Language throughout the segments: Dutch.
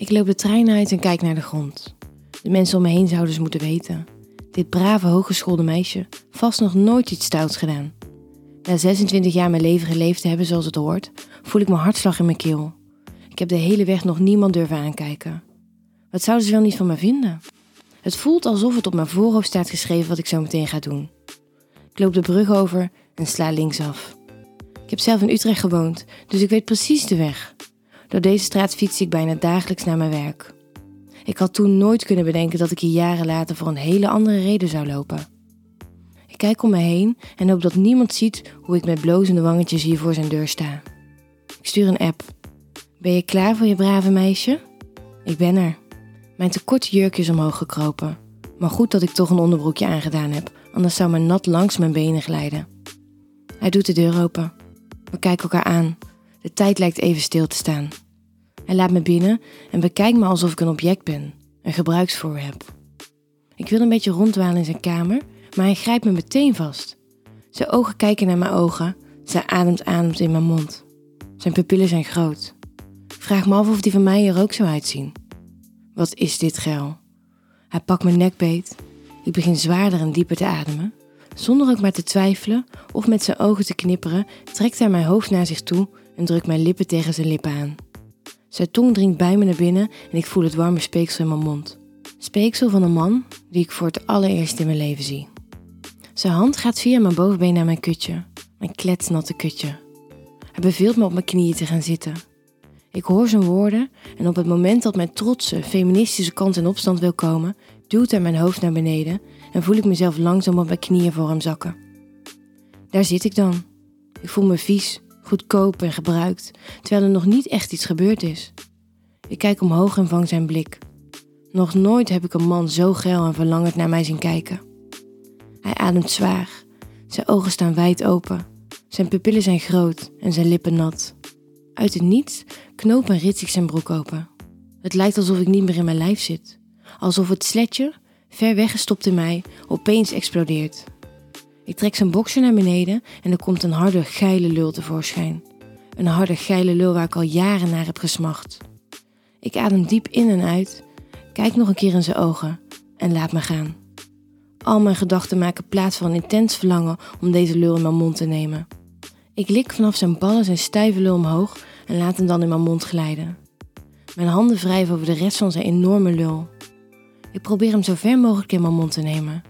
Ik loop de trein uit en kijk naar de grond. De mensen om me heen zouden dus moeten weten. Dit brave, hooggeschoolde meisje vast nog nooit iets stouts gedaan. Na 26 jaar mijn leven geleefd te hebben zoals het hoort, voel ik mijn hartslag in mijn keel. Ik heb de hele weg nog niemand durven aankijken. Wat zouden ze wel niet van me vinden? Het voelt alsof het op mijn voorhoofd staat geschreven wat ik zo meteen ga doen. Ik loop de brug over en sla linksaf. Ik heb zelf in Utrecht gewoond, dus ik weet precies de weg. Door deze straat fiets ik bijna dagelijks naar mijn werk. Ik had toen nooit kunnen bedenken dat ik hier jaren later voor een hele andere reden zou lopen. Ik kijk om me heen en hoop dat niemand ziet hoe ik met blozende wangetjes hier voor zijn deur sta. Ik stuur een app. Ben je klaar voor je brave meisje? Ik ben er. Mijn tekorte jurk is omhoog gekropen. Maar goed dat ik toch een onderbroekje aangedaan heb, anders zou mijn nat langs mijn benen glijden. Hij doet de deur open. We kijken elkaar aan. De tijd lijkt even stil te staan. Hij laat me binnen en bekijkt me alsof ik een object ben, een gebruiksvoer heb. Ik wil een beetje rondwalen in zijn kamer, maar hij grijpt me meteen vast. Zijn ogen kijken naar mijn ogen, zijn ademt ademt in mijn mond. Zijn pupillen zijn groot. Vraag me af of die van mij er ook zo uitzien. Wat is dit geil? Hij pakt mijn nek beet. Ik begin zwaarder en dieper te ademen. Zonder ook maar te twijfelen of met zijn ogen te knipperen, trekt hij mijn hoofd naar zich toe en drukt mijn lippen tegen zijn lippen aan. Zijn tong dringt bij me naar binnen en ik voel het warme speeksel in mijn mond. Speeksel van een man die ik voor het allereerst in mijn leven zie. Zijn hand gaat via mijn bovenbeen naar mijn kutje, mijn kletsnatte kutje. Hij beveelt me op mijn knieën te gaan zitten. Ik hoor zijn woorden en op het moment dat mijn trotse, feministische kant in opstand wil komen, duwt hij mijn hoofd naar beneden en voel ik mezelf langzaam op mijn knieën voor hem zakken. Daar zit ik dan. Ik voel me vies, goedkoop en gebruikt, terwijl er nog niet echt iets gebeurd is. Ik kijk omhoog en vang zijn blik. Nog nooit heb ik een man zo geil en verlangend naar mij zien kijken. Hij ademt zwaar, zijn ogen staan wijd open, zijn pupillen zijn groot en zijn lippen nat. Uit het niets knoop en rits ik zijn broek open. Het lijkt alsof ik niet meer in mijn lijf zit. Alsof het sletje, ver weggestopt in mij, opeens explodeert. Ik trek zijn boxer naar beneden en er komt een harde, geile lul tevoorschijn. Een harde, geile lul waar ik al jaren naar heb gesmacht. Ik adem diep in en uit, kijk nog een keer in zijn ogen en laat me gaan. Al mijn gedachten maken plaats voor een intens verlangen om deze lul in mijn mond te nemen. Ik lik vanaf zijn ballen zijn stijve lul omhoog en laat hem dan in mijn mond glijden. Mijn handen wrijven over de rest van zijn enorme lul. Ik probeer hem zo ver mogelijk in mijn mond te nemen.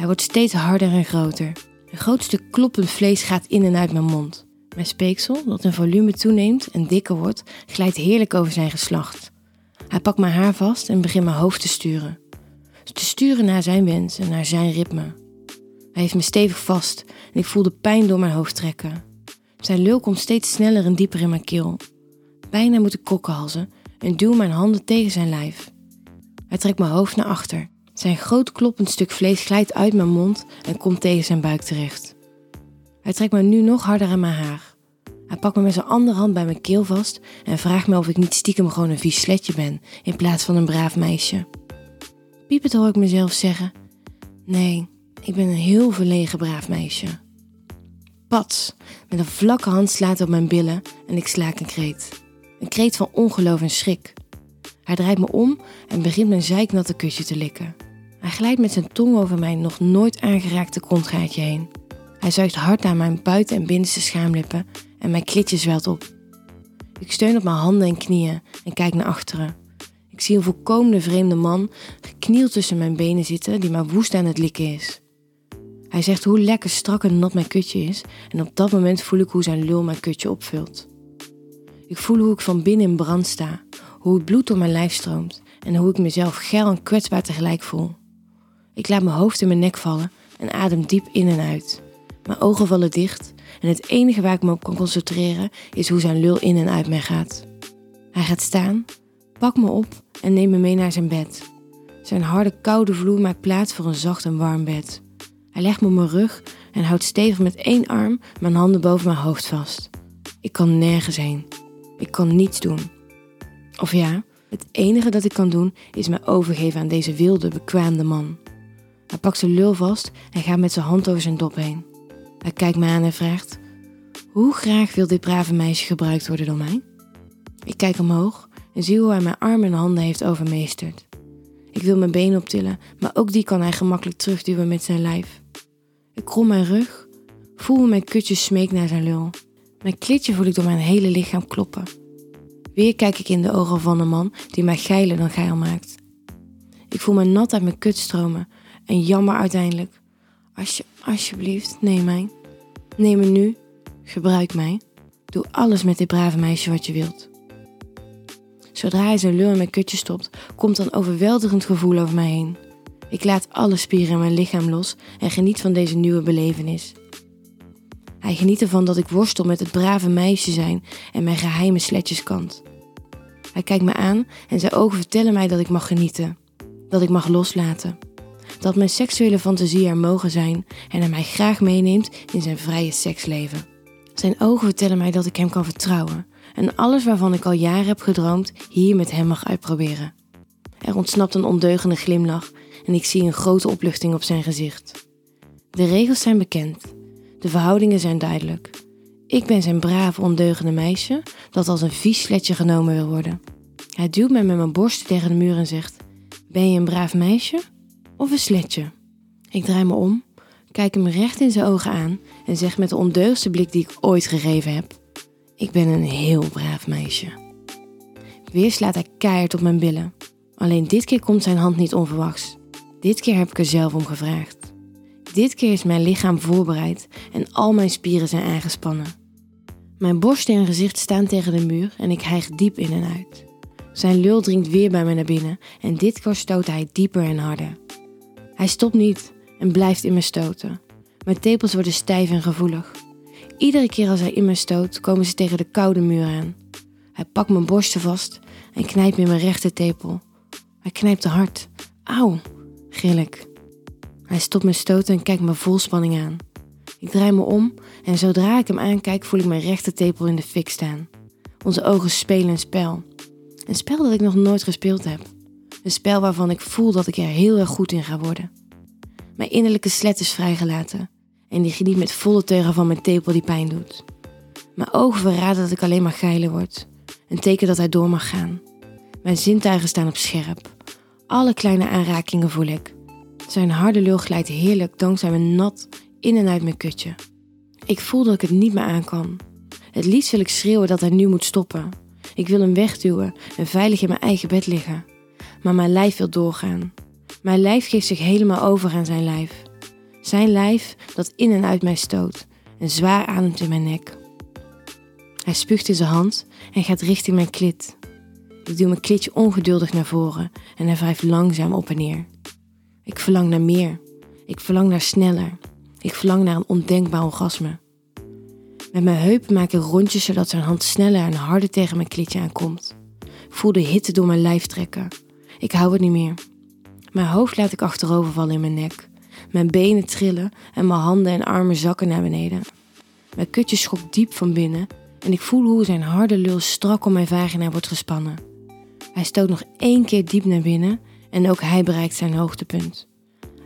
Hij wordt steeds harder en groter. Een groot stuk kloppend vlees gaat in en uit mijn mond. Mijn speeksel, dat in volume toeneemt en dikker wordt, glijdt heerlijk over zijn geslacht. Hij pakt mijn haar vast en begint mijn hoofd te sturen. Te sturen naar zijn wens en naar zijn ritme. Hij heeft me stevig vast en ik voel de pijn door mijn hoofd trekken. Zijn lul komt steeds sneller en dieper in mijn keel. Bijna moet ik kokkenhalzen en duw mijn handen tegen zijn lijf. Hij trekt mijn hoofd naar achter. Zijn groot kloppend stuk vlees glijdt uit mijn mond en komt tegen zijn buik terecht. Hij trekt me nu nog harder aan mijn haar. Hij pakt me met zijn andere hand bij mijn keel vast en vraagt me of ik niet stiekem gewoon een vies sletje ben in plaats van een braaf meisje. Piepend hoor ik mezelf zeggen: Nee, ik ben een heel verlegen braaf meisje. Pats, met een vlakke hand slaat hij op mijn billen en ik slaak een kreet. Een kreet van ongeloof en schrik. Hij draait me om en begint mijn zeiknatte kusje te likken. Hij glijdt met zijn tong over mijn nog nooit aangeraakte kontgaatje heen. Hij zuigt hard naar mijn buiten- en binnenste schaamlippen en mijn klitje zwelt op. Ik steun op mijn handen en knieën en kijk naar achteren. Ik zie een volkomen vreemde man geknield tussen mijn benen zitten die maar woest aan het likken is. Hij zegt hoe lekker strak en nat mijn kutje is en op dat moment voel ik hoe zijn lul mijn kutje opvult. Ik voel hoe ik van binnen in brand sta, hoe het bloed door mijn lijf stroomt en hoe ik mezelf geil en kwetsbaar tegelijk voel. Ik laat mijn hoofd in mijn nek vallen en adem diep in en uit. Mijn ogen vallen dicht en het enige waar ik me op kan concentreren is hoe zijn lul in en uit mij gaat. Hij gaat staan, pakt me op en neemt me mee naar zijn bed. Zijn harde koude vloer maakt plaats voor een zacht en warm bed. Hij legt me op mijn rug en houdt stevig met één arm mijn handen boven mijn hoofd vast. Ik kan nergens heen. Ik kan niets doen. Of ja, het enige dat ik kan doen is me overgeven aan deze wilde, bekwaamde man. Hij pakt zijn lul vast en gaat met zijn hand over zijn dop heen. Hij kijkt me aan en vraagt: Hoe graag wil dit brave meisje gebruikt worden door mij? Ik kijk omhoog en zie hoe hij mijn armen en handen heeft overmeesterd. Ik wil mijn benen optillen, maar ook die kan hij gemakkelijk terugduwen met zijn lijf. Ik krom mijn rug, voel hoe mijn kutje smeekt naar zijn lul. Mijn klitje voel ik door mijn hele lichaam kloppen. Weer kijk ik in de ogen van een man die mij geiler dan geil maakt. Ik voel me nat uit mijn kut stromen en jammer uiteindelijk. Als alsjeblieft, neem mij. Neem me nu. Gebruik mij. Doe alles met dit brave meisje wat je wilt. Zodra hij zijn lul in mijn kutje stopt, komt een overweldigend gevoel over mij heen. Ik laat alle spieren in mijn lichaam los en geniet van deze nieuwe belevenis. Hij geniet ervan dat ik worstel met het brave meisje zijn en mijn geheime sletjeskant. Hij kijkt me aan en zijn ogen vertellen mij dat ik mag genieten, dat ik mag loslaten, dat mijn seksuele fantasie er mogen zijn en hij mij graag meeneemt in zijn vrije seksleven. Zijn ogen vertellen mij dat ik hem kan vertrouwen en alles waarvan ik al jaren heb gedroomd hier met hem mag uitproberen. Er ontsnapt een ondeugende glimlach en ik zie een grote opluchting op zijn gezicht. De regels zijn bekend, de verhoudingen zijn duidelijk. Ik ben zijn brave, ondeugende meisje dat als een vies sletje genomen wil worden. Hij duwt mij met mijn borst tegen de muur en zegt: Ben je een braaf meisje of een sletje? Ik draai me om, kijk hem recht in zijn ogen aan en zeg met de ondeugste blik die ik ooit gegeven heb: Ik ben een heel braaf meisje. Weer slaat hij keihard op mijn billen. Alleen dit keer komt zijn hand niet onverwachts. Dit keer heb ik er zelf om gevraagd. Dit keer is mijn lichaam voorbereid en al mijn spieren zijn aangespannen. Mijn borst en gezicht staan tegen de muur en ik hijg diep in en uit. Zijn lul dringt weer bij me naar binnen en dit keer stoot hij dieper en harder. Hij stopt niet en blijft in me stoten. Mijn tepels worden stijf en gevoelig. Iedere keer als hij in me stoot, komen ze tegen de koude muur aan. Hij pakt mijn borsten vast en knijpt in mijn rechter tepel. Hij knijpt te hard. Auw, gil ik. Hij stopt me stoten en kijkt me vol spanning aan. Ik draai me om en zodra ik hem aankijk voel ik mijn rechter tepel in de fik staan. Onze ogen spelen een spel. Een spel dat ik nog nooit gespeeld heb. Een spel waarvan ik voel dat ik er heel erg goed in ga worden. Mijn innerlijke slet is vrijgelaten en die geniet met volle teugen van mijn tepel die pijn doet. Mijn ogen verraden dat ik alleen maar geiler word. Een teken dat hij door mag gaan. Mijn zintuigen staan op scherp. Alle kleine aanrakingen voel ik. Zijn harde lul glijdt heerlijk dankzij mijn nat in en uit mijn kutje. Ik voel dat ik het niet meer aan kan. Het liefst wil ik schreeuwen dat hij nu moet stoppen. Ik wil hem wegduwen en veilig in mijn eigen bed liggen. Maar mijn lijf wil doorgaan. Mijn lijf geeft zich helemaal over aan zijn lijf. Zijn lijf dat in en uit mij stoot en zwaar ademt in mijn nek. Hij spuugt in zijn hand en gaat richting mijn klit. Ik duw mijn klitje ongeduldig naar voren en hij wrijft langzaam op en neer. Ik verlang naar meer. Ik verlang naar sneller. Ik verlang naar een ondenkbaar orgasme. Met mijn heupen maak ik rondjes zodat zijn hand sneller en harder tegen mijn klitje aankomt. Ik voel de hitte door mijn lijf trekken. Ik hou het niet meer. Mijn hoofd laat ik achterover vallen in mijn nek. Mijn benen trillen en mijn handen en armen zakken naar beneden. Mijn kutje schokt diep van binnen en ik voel hoe zijn harde lul strak om mijn vagina wordt gespannen. Hij stoot nog één keer diep naar binnen en ook hij bereikt zijn hoogtepunt.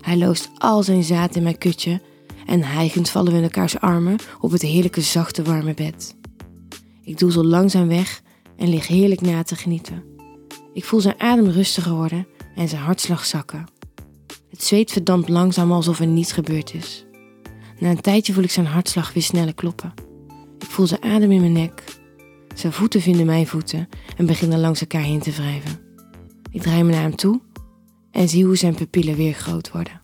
Hij loost al zijn zaad in mijn kutje en hijgend vallen we in elkaars armen op het heerlijke zachte warme bed. Ik doe zo langzaam weg en lig heerlijk na te genieten. Ik voel zijn adem rustiger worden en zijn hartslag zakken. Het zweet verdampt langzaam alsof er niets gebeurd is. Na een tijdje voel ik zijn hartslag weer sneller kloppen. Ik voel zijn adem in mijn nek. Zijn voeten vinden mijn voeten en beginnen langs elkaar heen te wrijven. Ik draai me naar hem toe en zie hoe zijn pupillen weer groot worden.